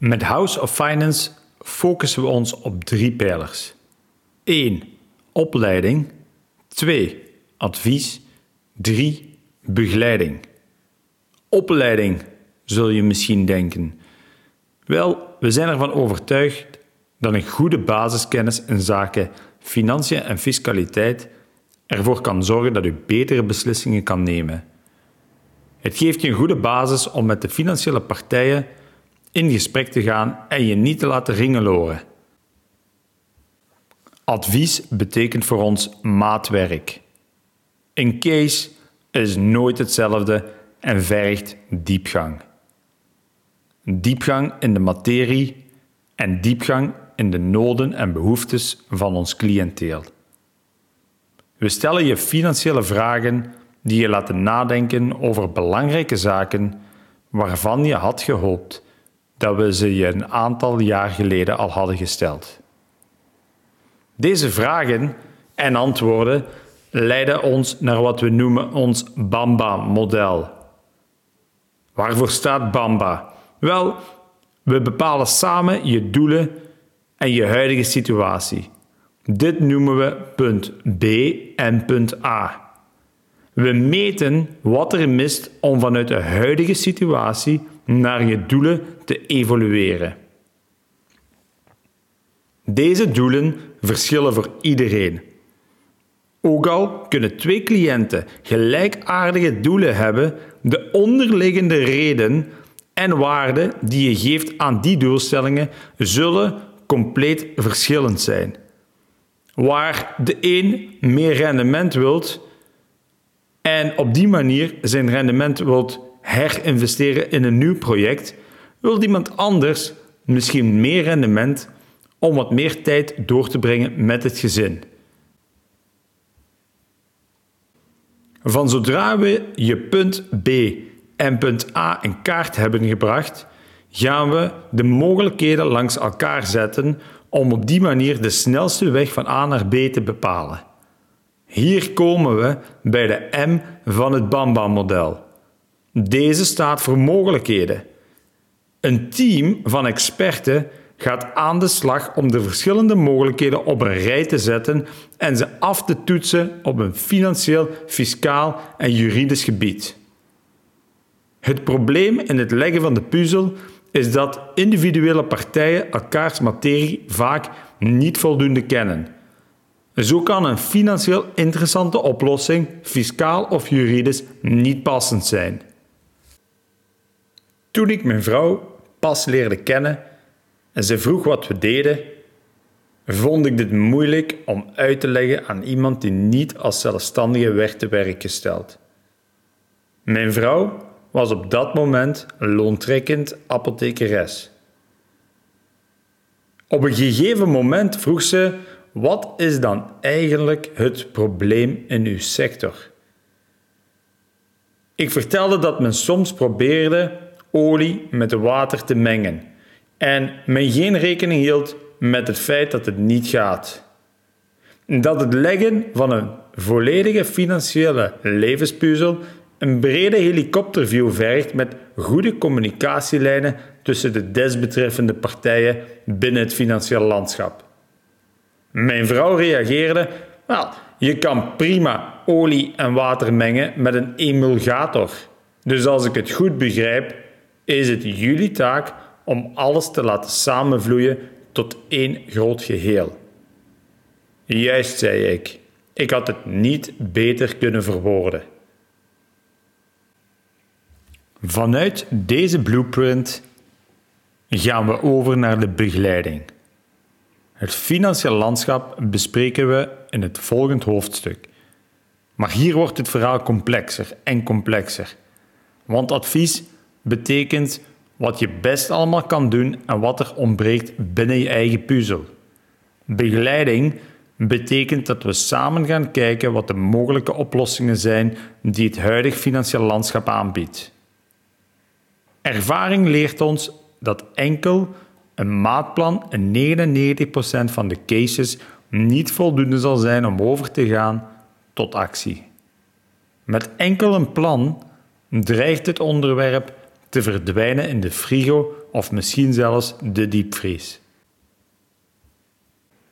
Met House of Finance focussen we ons op drie pijlers. 1. Opleiding. 2. Advies. 3. Begeleiding. Opleiding, zul je misschien denken. Wel, we zijn ervan overtuigd dat een goede basiskennis in zaken financiën en fiscaliteit ervoor kan zorgen dat u betere beslissingen kan nemen. Het geeft je een goede basis om met de financiële partijen in gesprek te gaan en je niet te laten ringeloren. Advies betekent voor ons maatwerk. Een case is nooit hetzelfde en vergt diepgang. Diepgang in de materie en diepgang in de noden en behoeftes van ons cliënteel. We stellen je financiële vragen die je laten nadenken over belangrijke zaken waarvan je had gehoopt dat we ze je een aantal jaar geleden al hadden gesteld. Deze vragen en antwoorden leiden ons naar wat we noemen ons Bamba-model. Waarvoor staat Bamba? Wel, we bepalen samen je doelen en je huidige situatie. Dit noemen we punt B en punt A. We meten wat er mist om vanuit de huidige situatie naar je doelen te evolueren. Deze doelen verschillen voor iedereen. Ook al kunnen twee cliënten gelijkaardige doelen hebben, de onderliggende reden en waarde die je geeft aan die doelstellingen zullen compleet verschillend zijn. Waar de een meer rendement wilt en op die manier zijn rendement wilt herinvesteren in een nieuw project, wil iemand anders misschien meer rendement om wat meer tijd door te brengen met het gezin. Van zodra we je punt B en punt A in kaart hebben gebracht, gaan we de mogelijkheden langs elkaar zetten om op die manier de snelste weg van A naar B te bepalen. Hier komen we bij de M van het Bamba-model. Deze staat voor mogelijkheden. Een team van experten gaat aan de slag om de verschillende mogelijkheden op een rij te zetten en ze af te toetsen op een financieel, fiscaal en juridisch gebied. Het probleem in het leggen van de puzzel is dat individuele partijen elkaars materie vaak niet voldoende kennen. Zo kan een financieel interessante oplossing, fiscaal of juridisch, niet passend zijn. Toen ik mijn vrouw pas leerde kennen en ze vroeg wat we deden, vond ik dit moeilijk om uit te leggen aan iemand die niet als zelfstandige werd te werk gesteld. Mijn vrouw was op dat moment loontrekkend apothekeres. Op een gegeven moment vroeg ze: Wat is dan eigenlijk het probleem in uw sector? Ik vertelde dat men soms probeerde olie met water te mengen en men geen rekening hield met het feit dat het niet gaat. Dat het leggen van een volledige financiële levenspuzzel een brede helikopterview vergt met goede communicatielijnen tussen de desbetreffende partijen binnen het financiële landschap. Mijn vrouw reageerde: Wel, je kan prima olie en water mengen met een emulgator. Dus als ik het goed begrijp, is het jullie taak om alles te laten samenvloeien tot één groot geheel. Juist, zei ik. Ik had het niet beter kunnen verwoorden. Vanuit deze blueprint gaan we over naar de begeleiding. Het financiële landschap bespreken we in het volgende hoofdstuk. Maar hier wordt het verhaal complexer en complexer. Want advies betekent wat je best allemaal kan doen en wat er ontbreekt binnen je eigen puzzel. Begeleiding betekent dat we samen gaan kijken wat de mogelijke oplossingen zijn die het huidige financiële landschap aanbiedt. Ervaring leert ons dat enkel een maatplan in 99% van de cases niet voldoende zal zijn om over te gaan tot actie. Met enkel een plan dreigt het onderwerp te verdwijnen in de frigo of misschien zelfs de diepvries.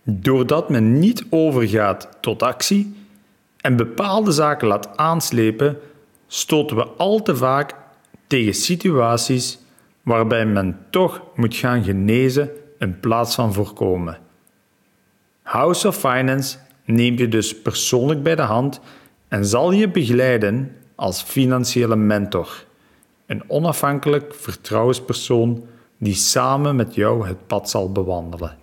Doordat men niet overgaat tot actie en bepaalde zaken laat aanslepen, stoten we al te vaak tegen situaties waarbij men toch moet gaan genezen in plaats van voorkomen. House of Finance neemt je dus persoonlijk bij de hand en zal je begeleiden als financiële mentor, een onafhankelijk vertrouwenspersoon die samen met jou het pad zal bewandelen.